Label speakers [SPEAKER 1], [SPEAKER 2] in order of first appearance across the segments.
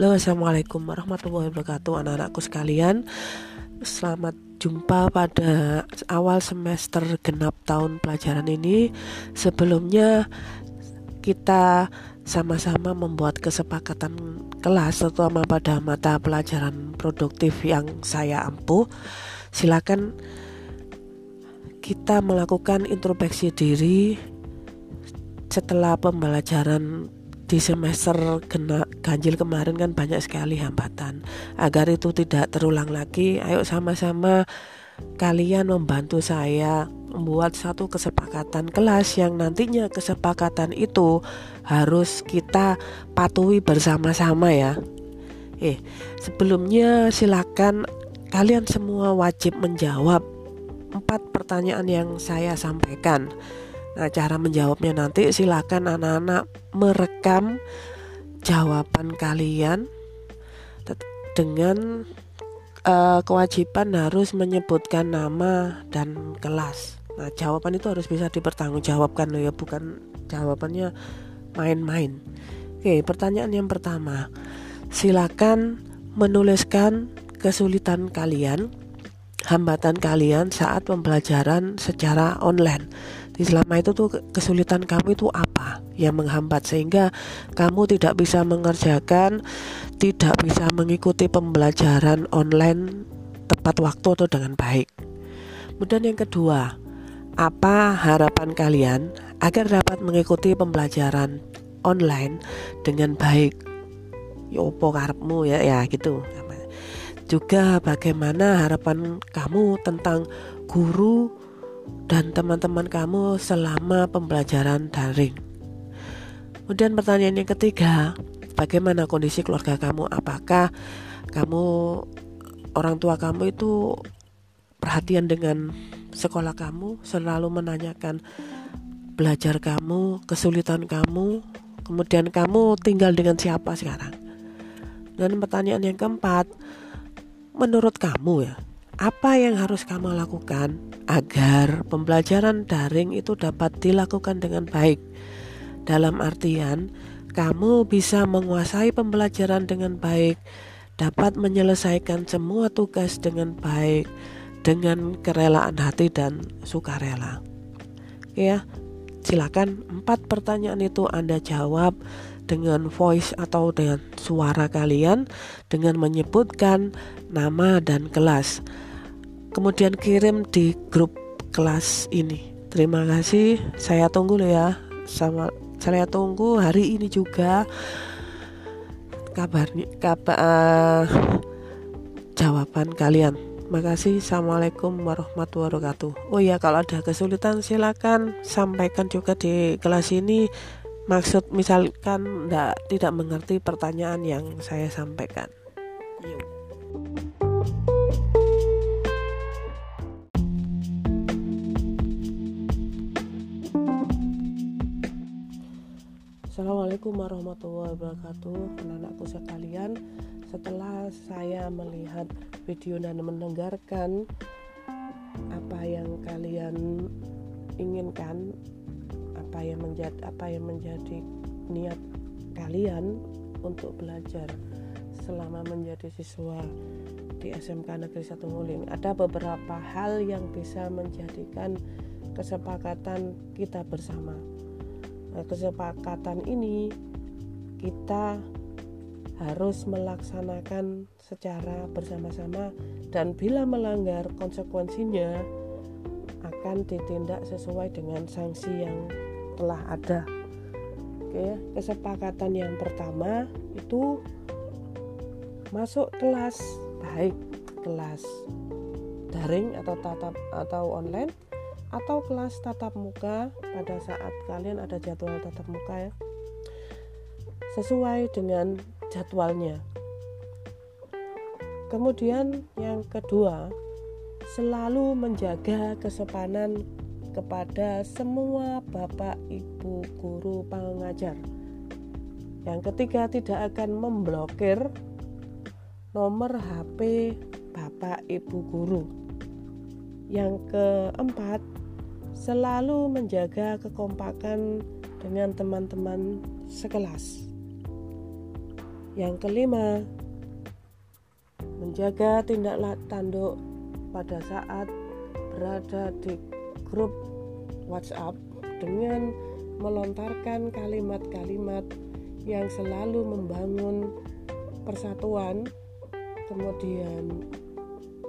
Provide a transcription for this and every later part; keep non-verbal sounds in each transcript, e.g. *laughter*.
[SPEAKER 1] Halo assalamualaikum warahmatullahi wabarakatuh anak-anakku sekalian. Selamat jumpa pada awal semester genap tahun pelajaran ini. Sebelumnya kita sama-sama membuat kesepakatan kelas terutama pada mata pelajaran produktif yang saya ampuh. Silakan kita melakukan introspeksi diri setelah pembelajaran di semester kena ganjil kemarin kan banyak sekali hambatan. Agar itu tidak terulang lagi ayo sama-sama kalian membantu saya membuat satu kesepakatan kelas yang nantinya kesepakatan itu harus kita patuhi bersama-sama ya. Eh sebelumnya silakan kalian semua wajib menjawab empat pertanyaan yang saya sampaikan Nah, cara menjawabnya nanti silakan anak-anak merekam jawaban kalian dengan uh, kewajiban harus menyebutkan nama dan kelas. Nah, jawaban itu harus bisa dipertanggungjawabkan loh ya, bukan jawabannya main-main. Oke, pertanyaan yang pertama. Silakan menuliskan kesulitan kalian, hambatan kalian saat pembelajaran secara online selama itu tuh kesulitan kamu itu apa yang menghambat sehingga kamu tidak bisa mengerjakan, tidak bisa mengikuti pembelajaran online tepat waktu atau dengan baik. Kemudian yang kedua, apa harapan kalian agar dapat mengikuti pembelajaran online dengan baik? Yopo ya, karepmu ya ya gitu. Juga bagaimana harapan kamu tentang guru dan teman-teman kamu selama pembelajaran daring. Kemudian pertanyaan yang ketiga, bagaimana kondisi keluarga kamu? Apakah kamu orang tua kamu itu perhatian dengan sekolah kamu, selalu menanyakan belajar kamu, kesulitan kamu, kemudian kamu tinggal dengan siapa sekarang? Dan pertanyaan yang keempat, menurut kamu ya, apa yang harus kamu lakukan agar pembelajaran daring itu dapat dilakukan dengan baik? Dalam artian, kamu bisa menguasai pembelajaran dengan baik, dapat menyelesaikan semua tugas dengan baik, dengan kerelaan hati dan sukarela. Ya, silakan empat pertanyaan itu Anda jawab dengan voice atau dengan suara kalian dengan menyebutkan nama dan kelas kemudian kirim di grup kelas ini. Terima kasih. Saya tunggu loh ya. Sama saya tunggu hari ini juga kabarnya kabar uh, jawaban kalian. Makasih. Assalamualaikum warahmatullahi wabarakatuh. Oh ya, kalau ada kesulitan silakan sampaikan juga di kelas ini. Maksud misalkan tidak tidak mengerti pertanyaan yang saya sampaikan. Yuk. Assalamualaikum warahmatullahi wabarakatuh anak-anakku sekalian. Setelah saya melihat video dan mendengarkan apa yang kalian inginkan apa yang menjadi apa yang menjadi niat kalian untuk belajar selama menjadi siswa di SMK Negeri Satu Nguling ada beberapa hal yang bisa menjadikan kesepakatan kita bersama Kesepakatan ini kita harus melaksanakan secara bersama-sama dan bila melanggar konsekuensinya akan ditindak sesuai dengan sanksi yang telah ada. Oke, kesepakatan yang pertama itu masuk kelas baik kelas daring atau tatap atau online atau kelas tatap muka pada saat kalian ada jadwal tatap muka ya. Sesuai dengan jadwalnya. Kemudian yang kedua selalu menjaga kesepanan kepada semua bapak ibu guru pengajar. Yang ketiga tidak akan memblokir nomor HP bapak ibu guru. Yang keempat selalu menjaga kekompakan dengan teman-teman sekelas. Yang kelima, menjaga tindak tanduk pada saat berada di grup WhatsApp dengan melontarkan kalimat-kalimat yang selalu membangun persatuan, kemudian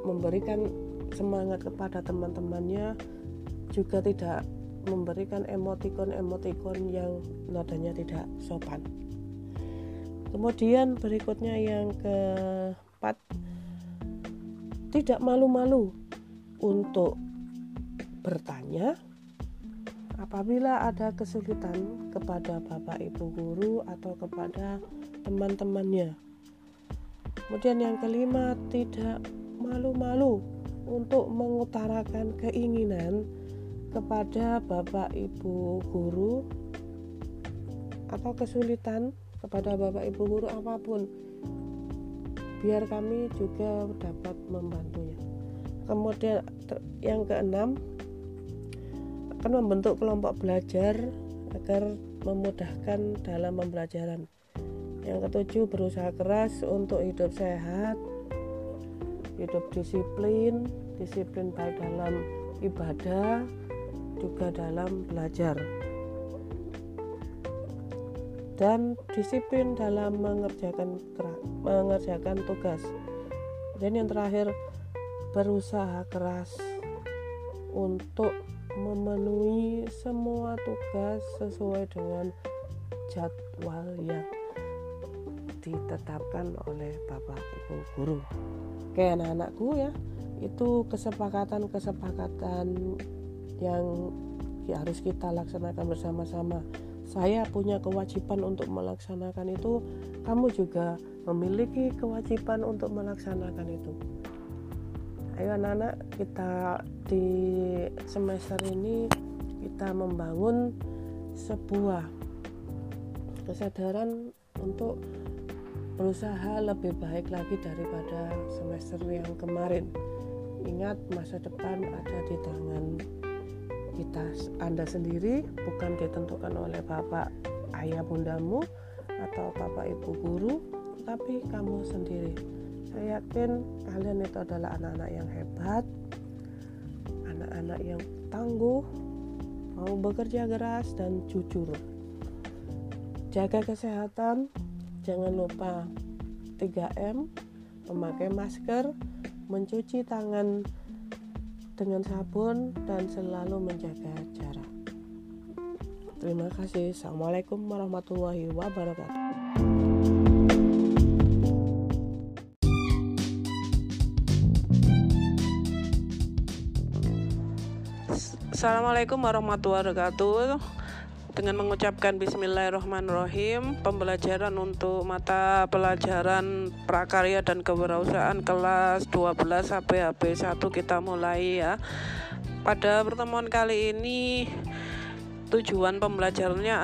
[SPEAKER 1] memberikan semangat kepada teman-temannya, juga tidak memberikan emotikon-emotikon yang nadanya tidak sopan. Kemudian berikutnya yang keempat, tidak malu-malu untuk bertanya apabila ada kesulitan kepada Bapak Ibu guru atau kepada teman-temannya. Kemudian yang kelima, tidak malu-malu untuk mengutarakan keinginan kepada Bapak Ibu guru atau kesulitan kepada Bapak Ibu guru apa pun biar kami juga dapat membantunya. Kemudian yang keenam akan membentuk kelompok belajar agar memudahkan dalam pembelajaran. Yang ketujuh berusaha keras untuk hidup sehat, hidup disiplin, disiplin baik dalam ibadah juga dalam belajar dan disiplin dalam mengerjakan mengerjakan tugas. Dan yang terakhir berusaha keras untuk memenuhi semua tugas sesuai dengan jadwal yang ditetapkan oleh Bapak Ibu guru. Kayak anak-anakku ya, itu kesepakatan-kesepakatan yang ya harus kita laksanakan bersama-sama. Saya punya kewajiban untuk melaksanakan itu, kamu juga memiliki kewajiban untuk melaksanakan itu ayo anak-anak kita di semester ini kita membangun sebuah kesadaran untuk berusaha lebih baik lagi daripada semester yang kemarin ingat masa depan ada di tangan kita Anda sendiri bukan ditentukan oleh bapak ayah bundamu atau bapak ibu guru tapi kamu sendiri. Saya yakin kalian itu adalah anak-anak yang hebat anak-anak yang tangguh mau bekerja keras dan jujur. Jaga kesehatan jangan lupa 3M memakai masker mencuci tangan dengan sabun dan selalu menjaga jarak. Terima kasih. Assalamualaikum warahmatullahi wabarakatuh. Assalamualaikum warahmatullahi wabarakatuh dengan mengucapkan Bismillahirrahmanirrahim pembelajaran untuk mata pelajaran prakarya dan kewirausahaan kelas 12 HPHP 1 kita mulai ya pada pertemuan kali ini tujuan pembelajarannya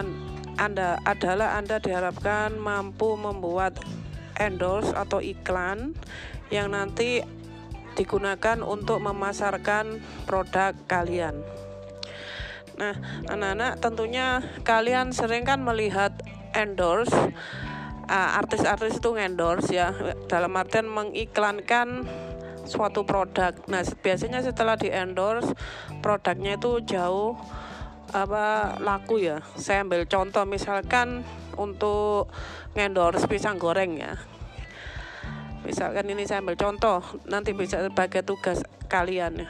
[SPEAKER 1] anda adalah Anda diharapkan mampu membuat endorse atau iklan yang nanti digunakan untuk memasarkan produk kalian. Nah, anak-anak tentunya kalian sering kan melihat endorse uh, artis-artis itu endorse ya dalam artian mengiklankan suatu produk. Nah, biasanya setelah di endorse produknya itu jauh apa laku ya. Saya ambil contoh misalkan untuk endorse pisang goreng ya. Misalkan ini saya ambil contoh, nanti bisa sebagai tugas kalian ya.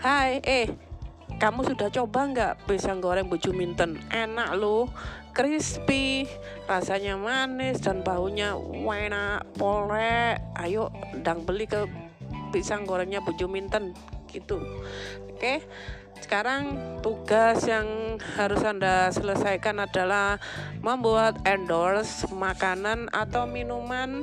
[SPEAKER 1] Hai, eh kamu sudah coba nggak pisang goreng buju minten? Enak loh, crispy, rasanya manis dan baunya enak, polek. Ayo, dang beli ke pisang gorengnya buju minten gitu. Oke. Sekarang tugas yang harus Anda selesaikan adalah membuat endorse makanan atau minuman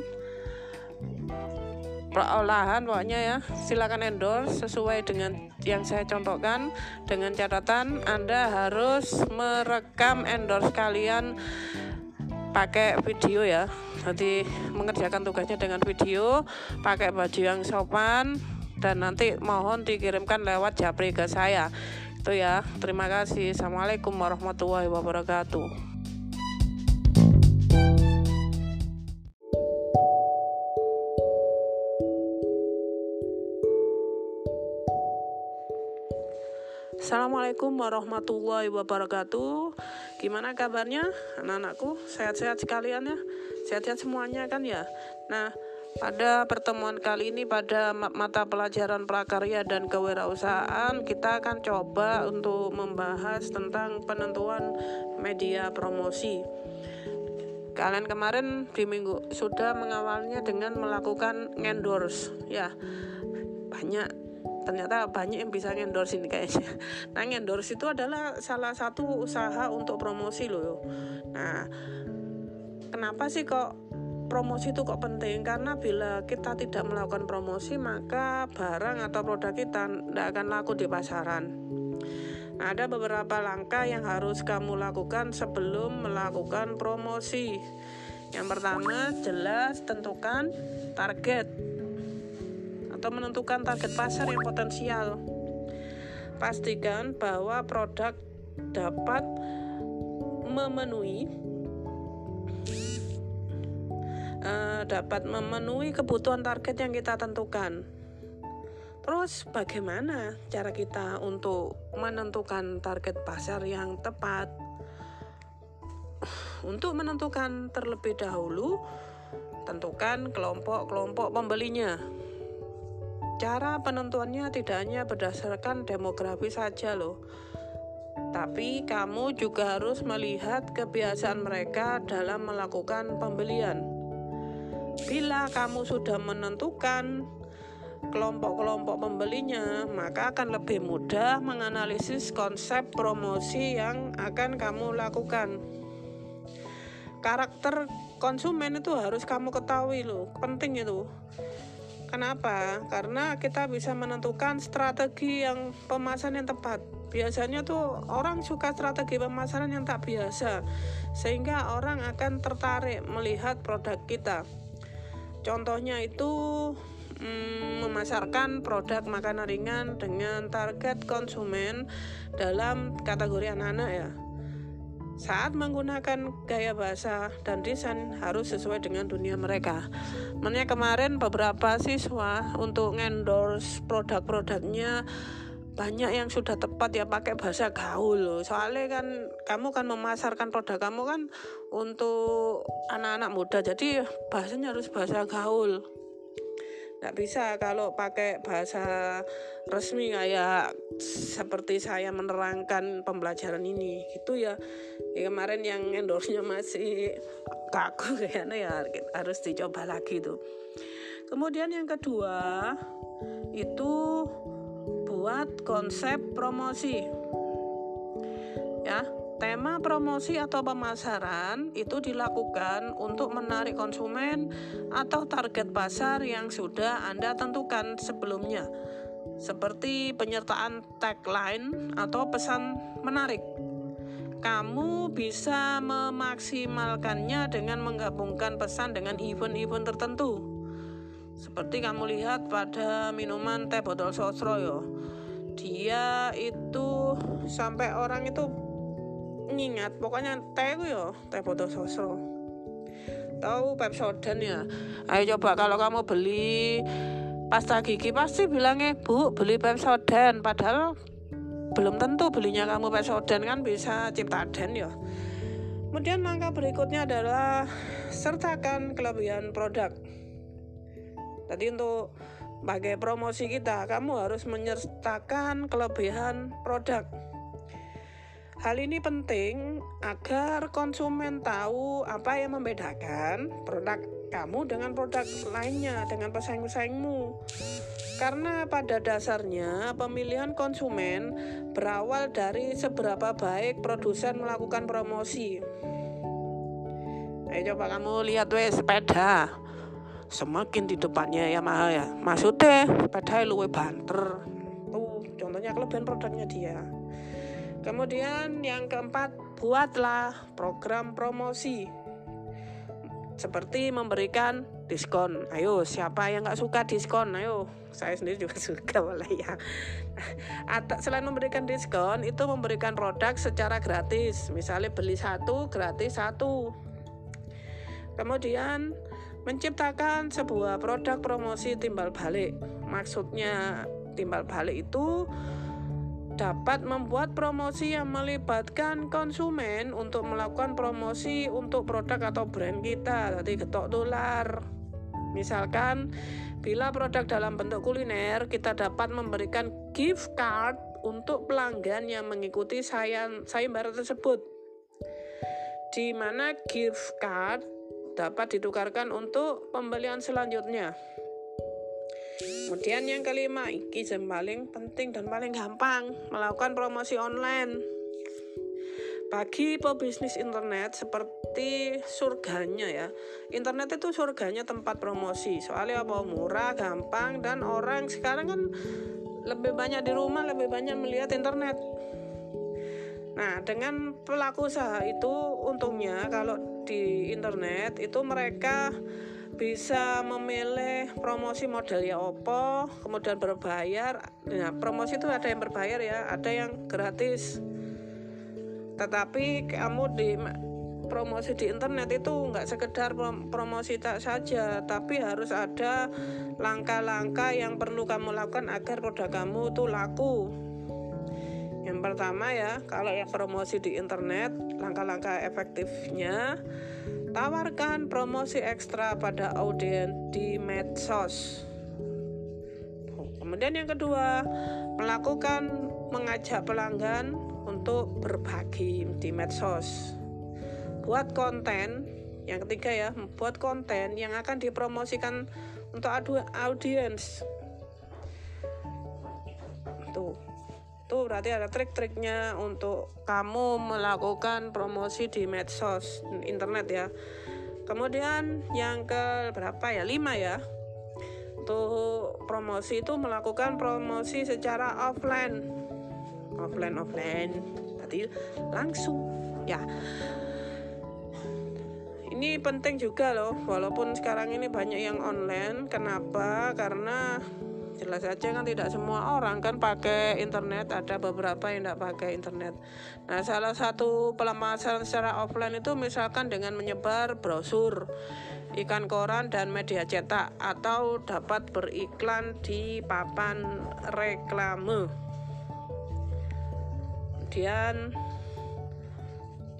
[SPEAKER 1] perolahan pokoknya ya. Silakan endorse sesuai dengan yang saya contohkan. Dengan catatan Anda harus merekam endorse kalian pakai video ya. Nanti mengerjakan tugasnya dengan video pakai baju yang sopan dan nanti mohon dikirimkan lewat japri ke saya. Itu ya. Terima kasih. Assalamualaikum warahmatullahi wabarakatuh
[SPEAKER 2] Assalamualaikum warahmatullahi wabarakatuh Gimana kabarnya anak-anakku? Sehat-sehat sekalian ya? Sehat-sehat semuanya kan ya? Nah, pada pertemuan kali ini pada mata pelajaran prakarya dan kewirausahaan kita akan coba untuk membahas tentang penentuan media promosi. Kalian kemarin di minggu sudah mengawalnya dengan melakukan endorse ya. Banyak ternyata banyak yang bisa endorse ini kayaknya. *laughs* Nah endorse itu adalah salah satu usaha untuk promosi loh. Nah kenapa sih kok promosi itu kok penting? Karena bila kita tidak melakukan promosi maka barang atau produk kita tidak akan laku di pasaran. Nah, ada beberapa langkah yang harus kamu lakukan sebelum melakukan promosi. Yang pertama, jelas tentukan target atau menentukan target pasar yang potensial. Pastikan bahwa produk dapat memenuhi uh, dapat memenuhi kebutuhan target yang kita tentukan. Terus bagaimana cara kita untuk menentukan target pasar yang tepat? Untuk menentukan terlebih dahulu, tentukan kelompok-kelompok pembelinya. Cara penentuannya tidak hanya berdasarkan demografi saja loh. Tapi kamu juga harus melihat kebiasaan mereka dalam melakukan pembelian. Bila kamu sudah menentukan kelompok-kelompok pembelinya, maka akan lebih mudah menganalisis konsep promosi yang akan kamu lakukan. Karakter konsumen itu harus kamu ketahui loh, penting itu. Kenapa? Karena kita bisa menentukan strategi yang pemasaran yang tepat. Biasanya tuh orang suka strategi pemasaran yang tak biasa, sehingga orang akan tertarik melihat produk kita. Contohnya itu hmm, memasarkan produk makanan ringan dengan target konsumen dalam kategori anak-anak ya. Saat menggunakan gaya bahasa dan desain harus sesuai dengan dunia mereka. Makanya kemarin beberapa siswa untuk endorse produk-produknya banyak yang sudah tepat ya pakai bahasa gaul loh. Soalnya kan kamu kan memasarkan produk kamu kan untuk anak-anak muda. Jadi bahasanya harus bahasa gaul nggak bisa kalau pakai bahasa resmi kayak seperti saya menerangkan pembelajaran ini. Gitu ya, ya kemarin yang endorse-nya masih kaku *laughs* kayaknya ya harus dicoba lagi tuh. Kemudian yang kedua itu buat konsep promosi Tema promosi atau pemasaran itu dilakukan untuk menarik konsumen atau target pasar yang sudah Anda tentukan sebelumnya, seperti penyertaan tagline atau pesan menarik. Kamu bisa memaksimalkannya dengan menggabungkan pesan dengan event-event tertentu. Seperti kamu lihat pada minuman teh botol sosro yo. Dia itu sampai orang itu ngingat pokoknya teh ya teh botol sosro. Tahu Pepsodent ya? Ayo coba kalau kamu beli pasta gigi pasti bilangnya bu beli Pepsodent padahal belum tentu belinya kamu Pepsodent kan bisa Ciptaden ya kemudian langkah berikutnya adalah sertakan kelebihan produk. Tadi untuk sebagai promosi kita kamu harus menyertakan kelebihan produk Hal ini penting agar konsumen tahu apa yang membedakan produk kamu dengan produk lainnya, dengan pesaing-pesaingmu. Karena pada dasarnya pemilihan konsumen berawal dari seberapa baik produsen melakukan promosi. Ayo coba kamu lihat wes sepeda. Semakin di depannya ya mahal ya. Maksudnya sepeda luwe banter. Tuh contohnya kelebihan produknya dia. Kemudian yang keempat, buatlah program promosi seperti memberikan diskon. Ayo, siapa yang nggak suka diskon? Ayo, saya sendiri juga *laughs* suka boleh ya. Atau selain memberikan diskon, itu memberikan produk secara gratis. Misalnya beli satu gratis satu. Kemudian menciptakan sebuah produk promosi timbal balik. Maksudnya timbal balik itu dapat membuat promosi yang melibatkan konsumen untuk melakukan promosi untuk produk atau brand kita. Tadi getok dolar. Misalkan bila produk dalam bentuk kuliner, kita dapat memberikan gift card untuk pelanggan yang mengikuti sayembara tersebut. Di mana gift card dapat ditukarkan untuk pembelian selanjutnya. Kemudian yang kelima, ini yang paling penting dan paling gampang, melakukan promosi online. Bagi pebisnis internet seperti surganya ya. Internet itu surganya tempat promosi. Soalnya apa murah, gampang dan orang sekarang kan lebih banyak di rumah, lebih banyak melihat internet. Nah, dengan pelaku usaha itu untungnya kalau di internet itu mereka bisa memilih promosi model ya Oppo, kemudian berbayar. Nah, promosi itu ada yang berbayar ya, ada yang gratis. Tetapi kamu di promosi di internet itu nggak sekedar promosi tak saja, tapi harus ada langkah-langkah yang perlu kamu lakukan agar produk kamu itu laku. Yang pertama ya, kalau yang promosi di internet, langkah-langkah efektifnya Tawarkan promosi ekstra pada audiens di medsos. Kemudian yang kedua, melakukan mengajak pelanggan untuk berbagi di medsos. Buat konten, yang ketiga ya, buat konten yang akan dipromosikan untuk audiens. Tuh itu berarti ada trik-triknya untuk kamu melakukan promosi di medsos internet ya. Kemudian yang ke berapa ya? Lima ya. Untuk promosi itu melakukan promosi secara offline. Offline offline. Berarti langsung ya. Ini penting juga loh walaupun sekarang ini banyak yang online. Kenapa? Karena jelas saja kan tidak semua orang kan pakai internet ada beberapa yang tidak pakai internet. Nah salah satu pelemasan secara offline itu misalkan dengan menyebar brosur ikan koran dan media cetak atau dapat beriklan di papan reklame. Kemudian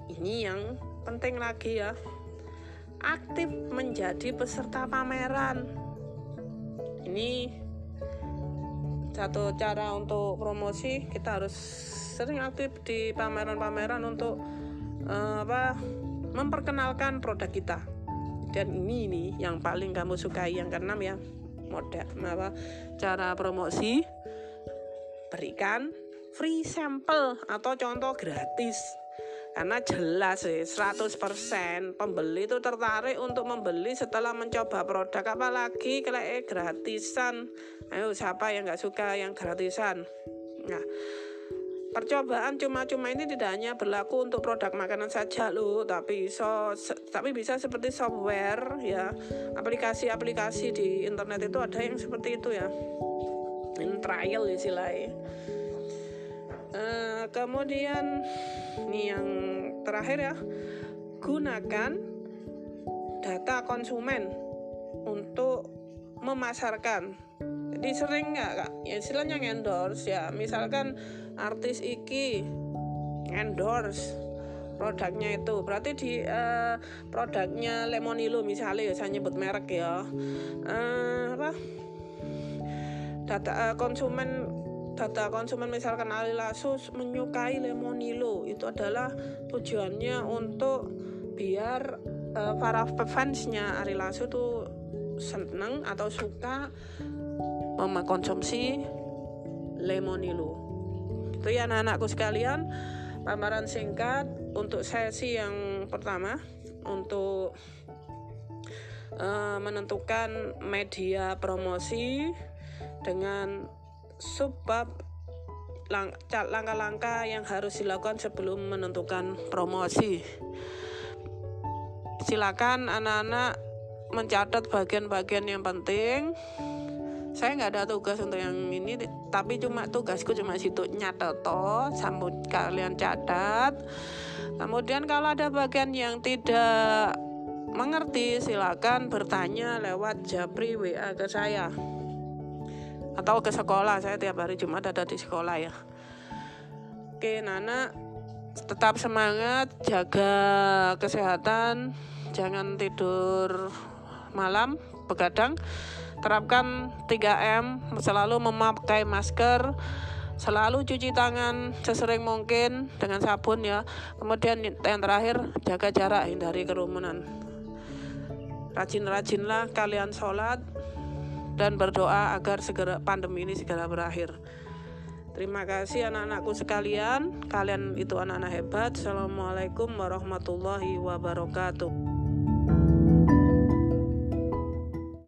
[SPEAKER 2] ini yang penting lagi ya aktif menjadi peserta pameran. Ini satu cara untuk promosi kita harus sering aktif di pameran-pameran untuk uh, apa memperkenalkan produk kita. Dan ini nih yang paling kamu sukai yang keenam ya. Model apa cara promosi berikan free sample atau contoh gratis karena jelas sih 100% pembeli itu tertarik untuk membeli setelah mencoba produk. Apalagi kalau eh gratisan. Ayo siapa yang nggak suka yang gratisan? Nah percobaan cuma-cuma ini tidak hanya berlaku untuk produk makanan saja loh tapi so tapi bisa seperti software ya. Aplikasi-aplikasi di internet itu ada yang seperti itu ya. In trial istilahnya uh, kemudian ini yang terakhir ya gunakan data konsumen untuk memasarkan. Jadi sering nggak kak? Ya istilahnya endorse ya. Misalkan artis iki endorse produknya itu. Berarti di uh, produknya Lemonilo misalnya ya saya nyebut merek ya. Uh, apa? Data uh, konsumen data konsumen misalkan Ali Lasus menyukai Lemonilo. Itu adalah tujuannya untuk biar uh, para fansnya Ari Lasso tuh seneng atau suka mengkonsumsi Lemonilo. Itu ya anak-anakku sekalian. Pameran singkat untuk sesi yang pertama untuk uh, menentukan media promosi dengan subbab langkah-langkah yang harus dilakukan sebelum menentukan promosi. Silakan anak-anak mencatat bagian-bagian yang penting. Saya nggak ada tugas untuk yang ini, tapi cuma tugasku cuma situ nyatet toh, sambut kalian catat. Kemudian kalau ada bagian yang tidak mengerti, silakan bertanya lewat Japri WA ke saya atau ke sekolah saya tiap hari Jumat ada di sekolah ya Oke, Nana tetap semangat, jaga kesehatan, jangan tidur malam, begadang. Terapkan 3M, selalu memakai masker, selalu cuci tangan sesering mungkin dengan sabun ya. Kemudian yang terakhir, jaga jarak, hindari kerumunan. Rajin-rajinlah kalian sholat dan berdoa agar segera pandemi ini segera berakhir. Terima kasih anak-anakku sekalian. Kalian itu anak-anak hebat. Assalamualaikum warahmatullahi wabarakatuh.